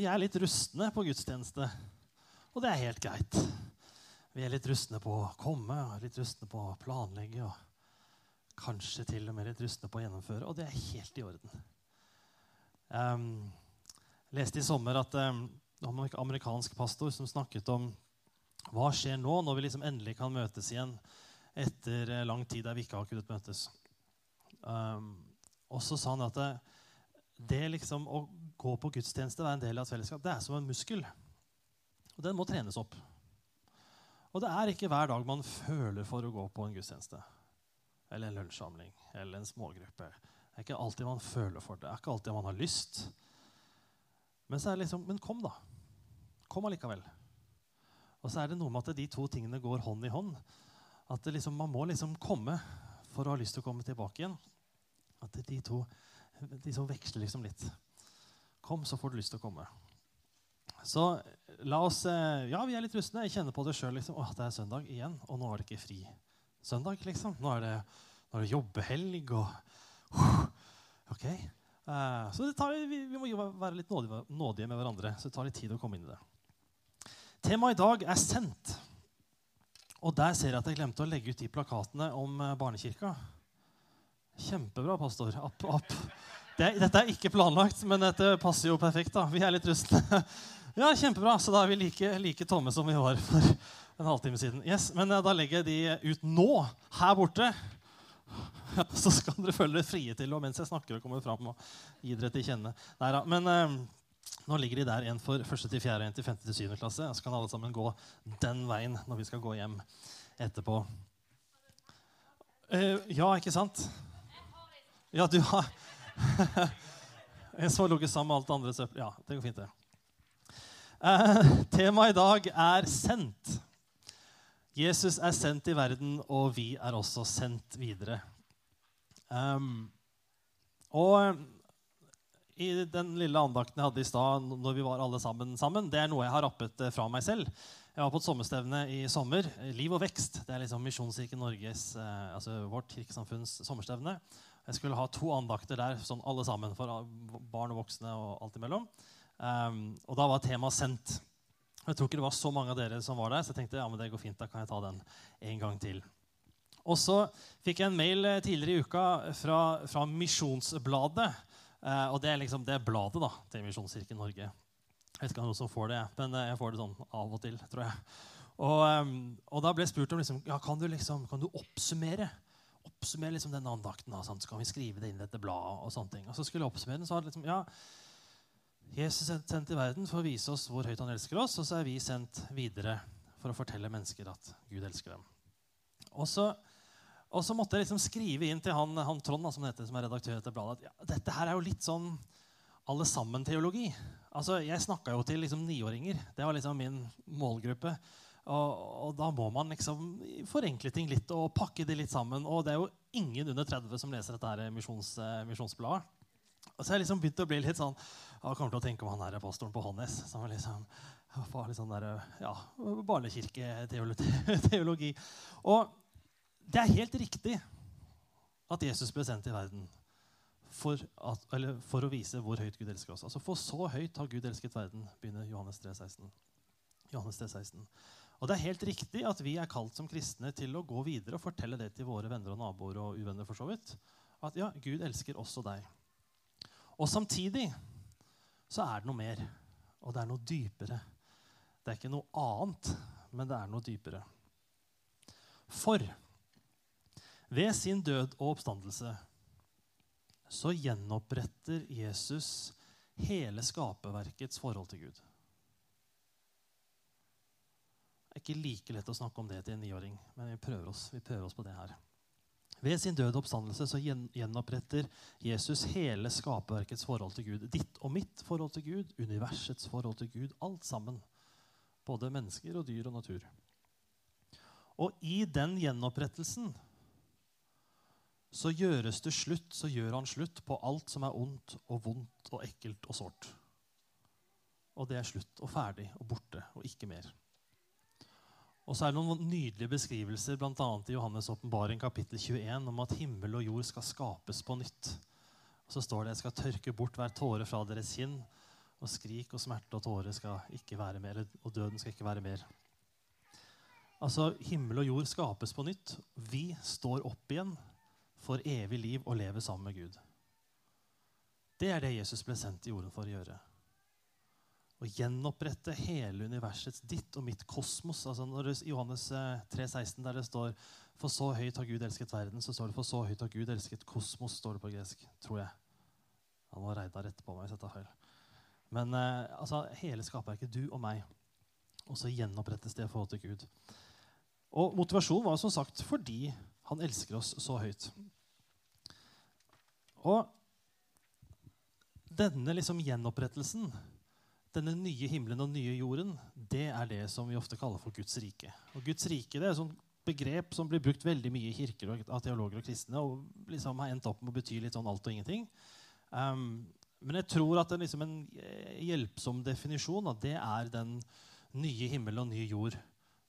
vi er litt rustne på gudstjeneste. Og det er helt greit. Vi er litt rustne på å komme, litt rustne på å planlegge. og Kanskje til og med litt rustne på å gjennomføre. Og det er helt i orden. Jeg leste i sommer at um, en amerikansk pastor som snakket om hva skjer nå når vi liksom endelig kan møtes igjen etter eh, lang tid der vi ikke har kunnet møtes. Um, og så sa han at det, det liksom å gå på gudstjeneste, være en del av et fellesskap, det er som en muskel. Og den må trenes opp. Og det er ikke hver dag man føler for å gå på en gudstjeneste. Eller en lunsjsamling eller en smågruppe. Det er ikke alltid man føler for det. Det er ikke alltid man har lyst. Men så er det liksom Men kom, da. Kom allikevel. Og så er det noe med at de to tingene går hånd i hånd. At liksom, man må liksom komme for å ha lyst til å komme tilbake igjen. At de to de som veksler liksom litt. Kom, så får du lyst til å komme. Så la oss eh, Ja, vi er litt rustne. Jeg kjenner på det sjøl. Liksom. Åh, det er søndag igjen, og nå er det ikke fri søndag. liksom. Nå er det, nå er det jobbehelg og OK. Uh, så tar, vi, vi, må være litt nådige, nådige, med hverandre, så det tar litt tid å komme inn i det. Temaet i dag er sendt. Og der ser jeg at jeg glemte å legge ut de plakatene om eh, barnekirka. Kjempebra, pastor. App, app. Det, dette er ikke planlagt, men dette passer jo perfekt. da. Vi er litt rustne. Ja, kjempebra. Så da er vi like, like tomme som vi var for en halvtime siden. Yes, Men eh, da legger jeg de ut nå, her borte. Så skal dere føle dere frie til og mens jeg snakker og kommer fram og gi dere til kjenne. Neida, men eh, nå ligger de der, en for første til fjerde, en til femte til syvende klasse. Så kan alle sammen gå den veien når vi skal gå hjem etterpå. Eh, ja, ikke sant? Ja, du har Som har ligget sammen med alt det andre søppel. Ja, det går fint, det. Eh, temaet i dag er sendt. Jesus er sendt i verden, og vi er også sendt videre. Um, og i den lille andakten jeg hadde i stad, når vi var alle sammen sammen, det er noe jeg har rappet eh, fra meg selv. Jeg var på et sommerstevne i sommer. Liv og vekst. Det er liksom Misjonskirken Norges, eh, altså vårt kirkesamfunns sommerstevne. Jeg skulle ha to andakter der, sånn alle sammen, for barn og voksne og alt imellom. Um, og da var temaet 'sendt'. Jeg tror ikke det var så mange av dere som var der, så jeg tenkte ja, men det går fint, da kan jeg ta den en gang til. Og så fikk jeg en mail eh, tidligere i uka fra, fra Misjonsbladet. Uh, og det er liksom det bladet da, til Misjonskirken Norge. Jeg vet ikke om noen som får det, men eh, jeg får det sånn av og til. tror jeg. Og, um, og da ble jeg spurt om liksom, ja, kan du liksom, kan du oppsummere oppsummere liksom denne andakten. Da, så kan vi skrive det inn i dette bladet. Og sånne ting. Og så skulle jeg oppsummere den, så var det liksom, ja, Jesus er sendt i verden for å vise oss hvor høyt han elsker oss, og så er vi sendt videre for å fortelle mennesker at Gud elsker dem. Og så og så måtte jeg liksom skrive inn til han, han Trond som, heter, som er redaktør etter bladet, at ja, dette her er jo litt sånn alle sammen-teologi. Altså, Jeg snakka jo til liksom niåringer. Det var liksom min målgruppe. Og, og, da må man liksom forenkle ting litt og pakke det litt sammen. Og det er jo ingen under 30 som leser dette her misjons, eh, misjonsbladet. Så jeg liksom begynt å bli litt sånn Jeg kommer til å tenke om han her er pastoren på Hånes. Som er liksom, litt sånn der, ja, barnekirketeologi. Og det er helt riktig at Jesus ble sendt i verden for, at, for, å vise hvor høyt Gud elsker oss. Altså For så høyt har Gud elsket verden, begynner Johannes 3, 16. Johannes 3, 16. Og det er helt riktig at vi er kalt som kristne til å gå videre og fortelle det til våre venner og naboer og uvenner. for så vidt. At ja, Gud elsker også deg. Og samtidig så er det noe mer, og det er noe dypere. Det er ikke noe annet, men det er noe dypere. For ved sin død og oppstandelse så gjenoppretter Jesus hele skaperverkets forhold til Gud. Det er ikke like lett å snakke om det til en niåring, men vi prøver, oss, vi prøver oss på det her. Ved sin døde oppstandelse så gjenoppretter Jesus hele skaperverkets forhold til Gud. Ditt og mitt forhold til Gud, universets forhold til Gud. Alt sammen. Både mennesker og dyr og natur. Og i den gjenopprettelsen så gjøres det slutt, så gjør han slutt på alt som er ondt og vondt og ekkelt og sårt. Og det er slutt og ferdig og borte og ikke mer. Og så er det noen nydelige beskrivelser bl.a. i Johannes' åpenbaring kapittel 21 om at himmel og jord skal skapes på nytt. Og så står det jeg skal tørke bort hver tåre fra deres kinn, Og skrik og smerte og tårer skal ikke være mer, og døden skal ikke være mer. Altså, Himmel og jord skapes på nytt. Vi står opp igjen for evig liv og lever sammen med Gud. Det er det Jesus ble sendt i jorden for å gjøre. Å gjenopprette hele universets ditt og mitt kosmos. Altså når Johannes 3, eh, 16, der det står For så høyt har Gud elsket verden, så står det For så høyt har Gud elsket kosmos, står det på gresk. Tror jeg. Han var Reidar på meg hvis jeg tar feil. Men eh, altså, hele skaperverket, du og meg. Og så gjenopprettes det i forhold til Gud. Og motivasjonen var som sagt fordi han elsker oss så høyt. Og denne liksom gjenopprettelsen, denne nye himmelen og nye jorden, det er det som vi ofte kaller for Guds rike. Og Guds rike det er et sånt begrep som blir brukt veldig mye i kirker av teologer og kristne, og liksom har endt opp med å bety litt sånn alt og ingenting. Um, men jeg tror at en, liksom en eh, hjelpsom definisjon det er den nye himmel og nye jord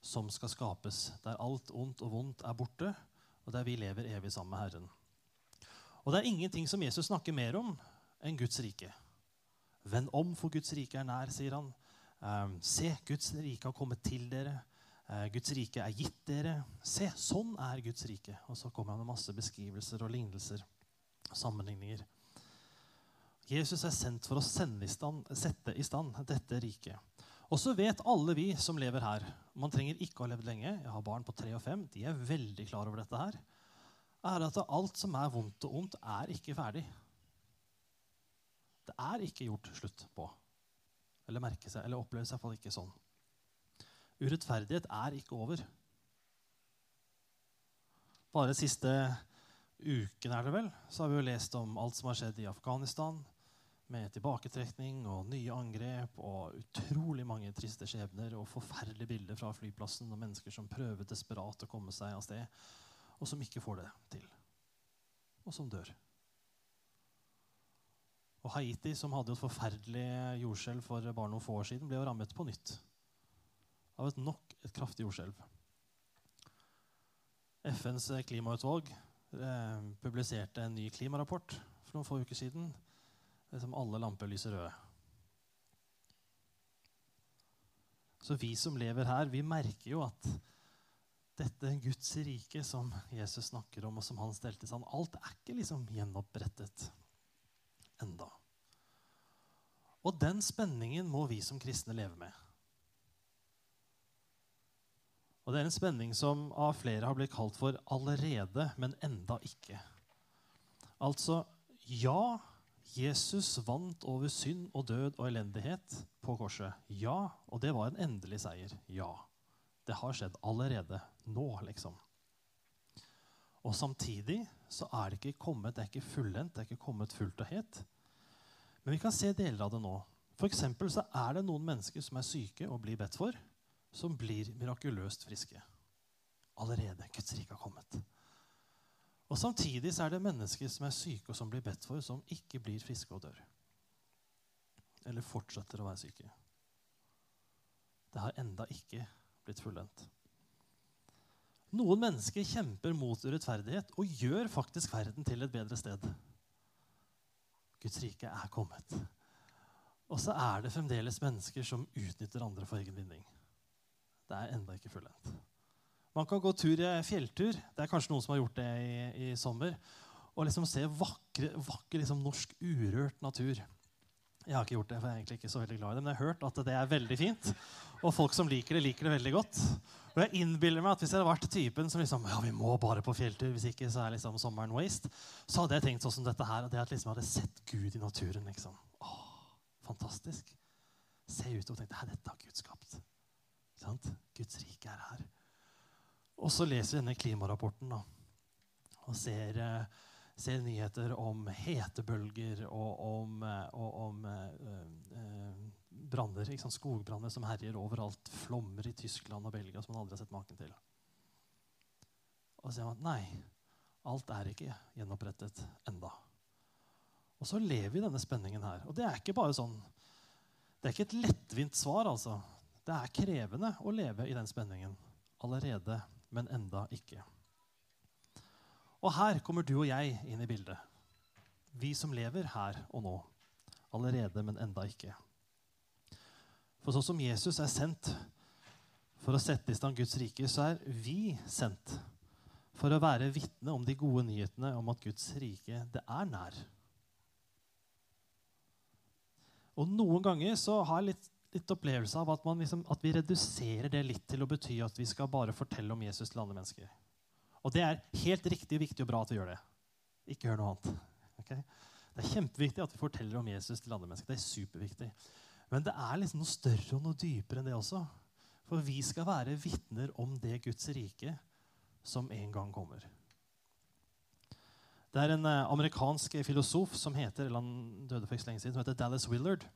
som skal skapes, der alt ondt og vondt er borte, og der vi lever evig sammen med Herren. Og det er ingenting som Jesus snakker mer om enn Guds rike. Vend om, for Guds rike er nær, sier han. Um, se, Guds rike har kommet til dere. Uh, Guds rike er gitt dere. Se, sånn er Guds rike. Og så kommer han med masse beskrivelser og lignelser og sammenligninger. Jesus er sendt for å i stand, sette i stand dette riket. Og så vet alle vi som lever her Man trenger ikke å ha levd lenge. Jeg har barn på tre og fem. De er veldig klar over dette her. Er at alt som er vondt og ondt, er ikke ferdig. Det er ikke gjort slutt på. Eller merke seg, eller oppleves iallfall ikke sånn. Urettferdighet er ikke over. Bare siste uken er det vel, så har vi jo lest om alt som har skjedd i Afghanistan, med tilbaketrekning og nye angrep og utrolig mange triste skjebner og forferdelige bilder fra flyplassen og mennesker som prøver desperat å komme seg av sted, og som ikke får det til, og som dør. Og Haiti, som hadde et forferdelig jordskjelv for bare noen få år siden, ble jo rammet på nytt av et nok et kraftig jordskjelv. FNs klimautvalg eh, publiserte en ny klimarapport for noen få uker siden. som alle lamper lyser røde. Så vi som lever her, vi merker jo at dette Guds rike som Jesus snakker om, og som han stelte seg Alt er ikke liksom gjenopprettet enda. Og den spenningen må vi som kristne leve med. Og Det er en spenning som av flere har blitt kalt for 'allerede, men enda ikke'. Altså ja, Jesus vant over synd og død og elendighet på korset. Ja, og det var en endelig seier. Ja. Det har skjedd allerede. Nå, liksom. Og samtidig så er det ikke kommet, det er ikke fullendt, det er ikke kommet fullt og helt. Men vi kan se deler av det nå. For så er det noen mennesker som er syke og blir bedt for, som blir mirakuløst friske. Allerede. Guds rike har kommet. Og Samtidig så er det mennesker som er syke og som blir bedt for, som ikke blir friske og dør. Eller fortsetter å være syke. Det har enda ikke blitt fullendt. Noen mennesker kjemper mot urettferdighet og gjør faktisk verden til et bedre sted. Guds rike er kommet. Og så er det fremdeles mennesker som utnytter andre for egen vinning. Det er enda ikke fullendt. Man kan gå tur, i fjelltur. Det er kanskje noen som har gjort det i, i sommer. Og liksom se vakre, vakker liksom norsk urørt natur. Jeg har ikke gjort det, for jeg er egentlig ikke så veldig glad i det, men jeg har hørt at det er veldig fint. Og folk som liker det, liker det veldig godt. Og jeg innbiller meg at Hvis jeg hadde vært typen som liksom, ja, vi må bare på fjelltur, hvis ikke så er liksom sommeren waste, så hadde jeg tenkt sånn som dette her. Det at liksom jeg hadde sett Gud i naturen. liksom. Åh, fantastisk. Se ut og tenke dette har Gud skapt. Sant? Guds rike er her. Og så leser vi denne klimarapporten da, og ser eh, ser nyheter om hetebølger og om, eh, og om branner, uh, branner, skogbranner som herjer overalt. Flommer i Tyskland og Belgia som man aldri har sett maken til. Og så sier man at nei, alt er ikke gjenopprettet enda. Og så lever vi i denne spenningen her. Og det er ikke bare sånn, det er ikke et lettvint svar. altså. Det er krevende å leve i den spenningen allerede, men enda ikke. Og her kommer du og jeg inn i bildet. Vi som lever her og nå. Allerede, men enda ikke. For sånn som Jesus er sendt for å sette i stand Guds rike, så er vi sendt for å være vitne om de gode nyhetene om at Guds rike, det er nær. Og noen ganger så har jeg litt, litt opplevelse av at, liksom, at, vi reduserer det litt til å bety at vi skal bare fortelle om Jesus til andre mennesker. Og det er helt riktig, viktig og bra at vi gjør det. Ikke gjør noe annet. Okay? Det er kjempeviktig at vi forteller om Jesus til andre mennesker. Det er superviktig. Men det er liksom noe større og noe dypere enn det også. For vi skal være vitner om det Guds rike som en gang kommer. Det er en eh, amerikansk filosof som heter eller han døde for ikke lenge siden, som heter Dallas Willard.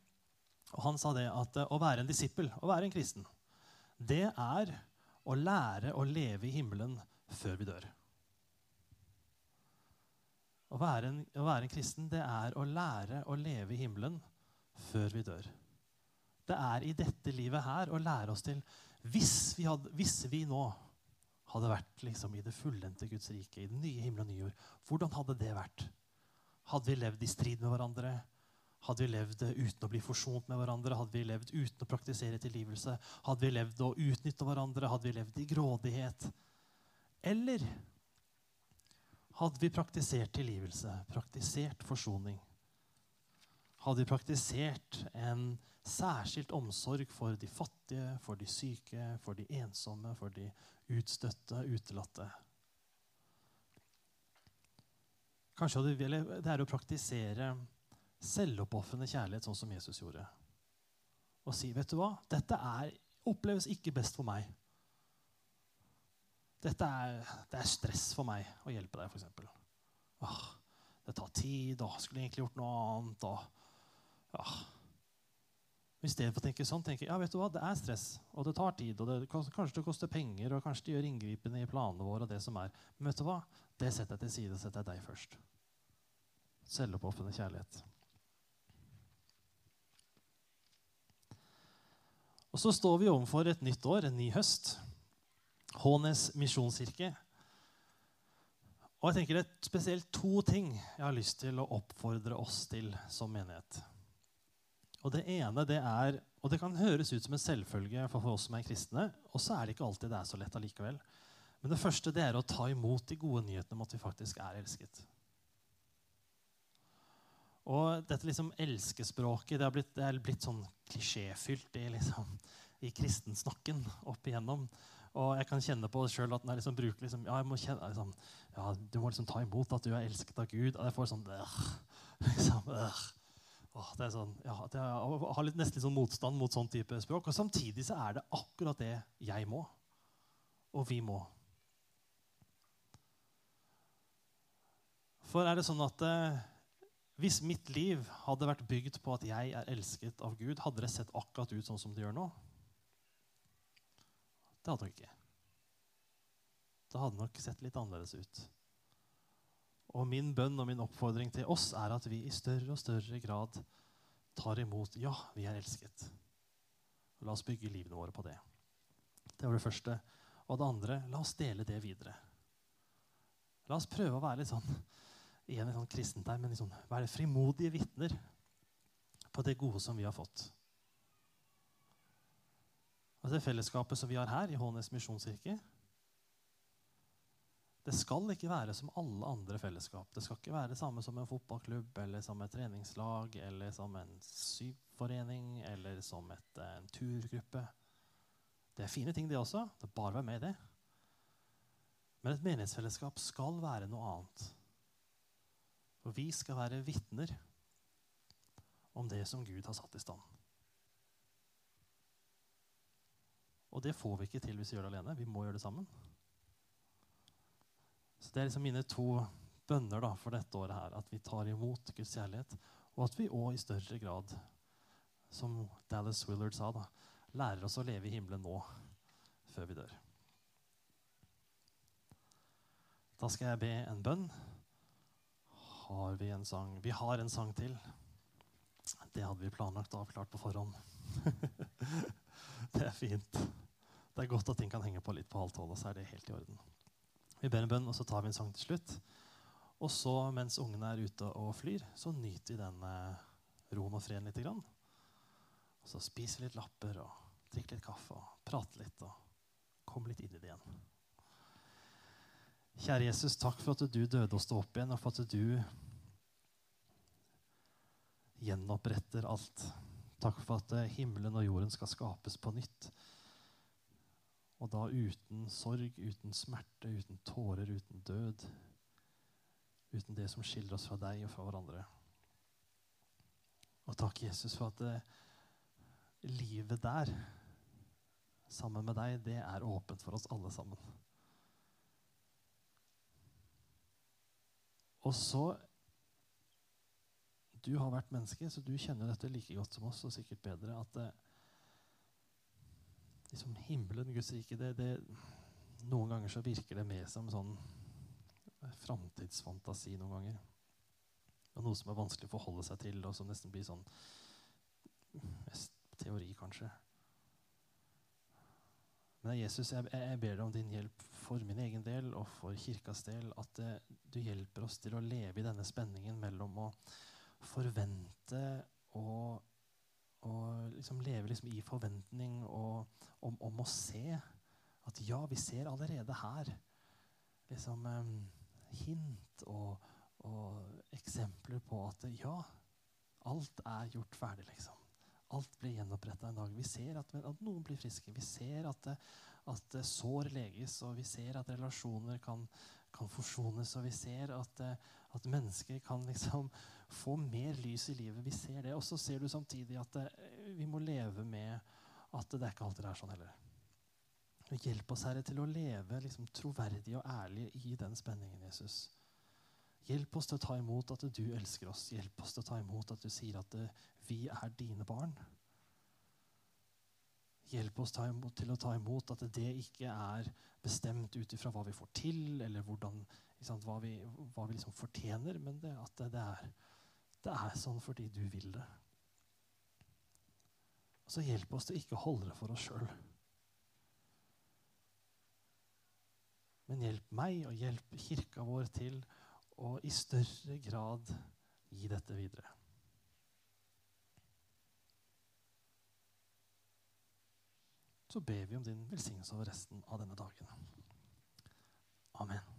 Og Han sa det at eh, å være en disippel, å være en kristen, det er å lære å leve i himmelen før vi dør. Å være, en, å være en kristen, det er å lære å leve i himmelen før vi dør. Det er i dette livet her å lære oss til Hvis vi, hadde, hvis vi nå hadde vært liksom i det fullendte Guds rike, i den nye himmel og nye jord, hvordan hadde det vært? Hadde vi levd i strid med hverandre? Hadde vi levd uten å bli forsont med hverandre? Hadde vi levd uten å praktisere tilgivelse? Hadde vi levd å utnytte hverandre? Hadde vi levd i grådighet? Eller hadde vi praktisert tilgivelse, praktisert forsoning? Hadde vi praktisert en særskilt omsorg for de fattige, for de syke, for de ensomme, for de utstøtte, utelatte? Kanskje hadde vi, Det er å praktisere selvoppofrende kjærlighet, sånn som Jesus gjorde. Og si, 'Vet du hva? Dette er, oppleves ikke best for meg.' Dette er, det er stress for meg å hjelpe deg, f.eks. Åh, det tar tid, og skulle egentlig gjort noe annet. Og, ja. I stedet for å tenke sånn, tenker jeg ja, vet du hva, det er stress, og det tar tid. og det, Kanskje det koster penger, og kanskje det gjør inngripende i planene våre. og det som er. Men vet du hva? Det setter jeg til side, setter jeg deg først. Selvoppofrende kjærlighet. Og så står vi overfor et nytt år, en ny høst. Hånes misjonskirke. Og jeg tenker Det er spesielt to ting jeg har lyst til å oppfordre oss til som menighet. Og Det ene det er, og det kan høres ut som en selvfølge for oss som er kristne, og så er det ikke alltid det er så lett allikevel. Men det første det er å ta imot de gode nyhetene om at vi faktisk er elsket. Og dette liksom elskespråket det, blitt, det er blitt sånn klisjéfylt i, liksom, i kristensnakken opp igjennom. Og jeg kan kjenne på det sjøl at når jeg liksom bruker liksom, ja, jeg må kjenne, liksom, ja, Du må liksom ta imot at du er elsket av Gud. Og jeg får sånn øh, liksom, øh. Åh, det er sånn, ja, Jeg har litt, nesten litt sånn motstand mot sånn type språk. Og samtidig så er det akkurat det jeg må, og vi må. For er det sånn at eh, hvis mitt liv hadde vært bygd på at jeg er elsket av Gud, hadde det sett akkurat ut sånn som det gjør nå? Det hadde nok ikke. Det hadde nok sett litt annerledes ut. Og min bønn og min oppfordring til oss er at vi i større og større grad tar imot Ja, vi er elsket. La oss bygge livene våre på det. Det var det første. Og det andre la oss dele det videre. La oss prøve å være litt sånn igjen i sånn kristent men liksom, være frimodige vitner på det gode som vi har fått. Og det fellesskapet som vi har her i Hånes misjonskirke, det skal ikke være som alle andre fellesskap. Det skal ikke være det samme som en fotballklubb eller som et treningslag eller som en syvforening eller som et, eh, en turgruppe. Det er fine ting, det også. Det er bare å være med i det. Men et menighetsfellesskap skal være noe annet. For vi skal være vitner om det som Gud har satt i stand. Og det får vi ikke til hvis vi gjør det alene. Vi må gjøre det sammen. Så Det er liksom mine to bønner da, for dette året her. At vi tar imot Guds kjærlighet, og at vi òg i større grad, som Dallas Willard sa, da, lærer oss å leve i himmelen nå før vi dør. Da skal jeg be en bønn. Har vi en sang? Vi har en sang til. Det hadde vi planlagt og avklart på forhånd. det er fint. Det er godt at ting kan henge på litt på halv tolv, så er det helt i orden. Vi ber en bønn, og så tar vi en sang til slutt. Og så, mens ungene er ute og flyr, så nyter vi den eh, roen og freden lite grann. Og så spise litt lapper og drikker litt kaffe og prater litt og kommer litt inn i det igjen. Kjære Jesus, takk for at du døde og sto opp igjen, og for at du gjenoppretter alt. Takk for at eh, himmelen og jorden skal skapes på nytt. Og da uten sorg, uten smerte, uten tårer, uten død. Uten det som skiller oss fra deg og fra hverandre. Og takk, Jesus, for at det, eh, livet der, sammen med deg, det er åpent for oss alle sammen. Og så Du har vært menneske, så du kjenner dette like godt som oss, og sikkert bedre. At det, liksom himmelen, Guds rike, det, det, Noen ganger så virker det mer som sånn framtidsfantasi noen ganger. Og noe som er vanskelig å forholde seg til, og som nesten blir sånn teori, kanskje. Men Jesus, jeg, jeg, ber deg om din hjelp for min egen del og for kirkas del. At uh, du hjelper oss til å leve i denne spenningen mellom å forvente og, og liksom leve liksom i forventning og om, om, å se. At ja, vi ser allerede her liksom um, hint og, og eksempler på at ja, alt er gjort ferdig, liksom. Alt blir gjenoppretta en dag. Vi ser at, at, noen blir friske. Vi ser at, at sår leges, og vi ser at relasjoner kan, kan forsones. Og vi ser at, at, mennesker kan liksom få mer lys i livet. Vi ser det. Og så ser du samtidig at vi må leve med at det er ikke alltid er sånn heller. Hjelp oss, Herre, til å leve liksom, troverdig og ærlig i den spenningen, Jesus. Hjelp oss til å ta imot at du elsker oss. Hjelp oss til å ta imot at du sier at eh, vi er dine barn. Hjelp oss til å ta imot at det ikke er bestemt ut ifra hva vi får til, eller hvordan, sant, hva vi, hva vi liksom fortjener, men det, at det, det, er, det, er, sånn fordi du vil det. Og så hjelp oss til ikke å holde det for oss sjøl. Men hjelp meg og hjelp kirka vår til å i større grad gi dette videre. Så ber vi om din velsignelse over resten av denne dagen. Amen.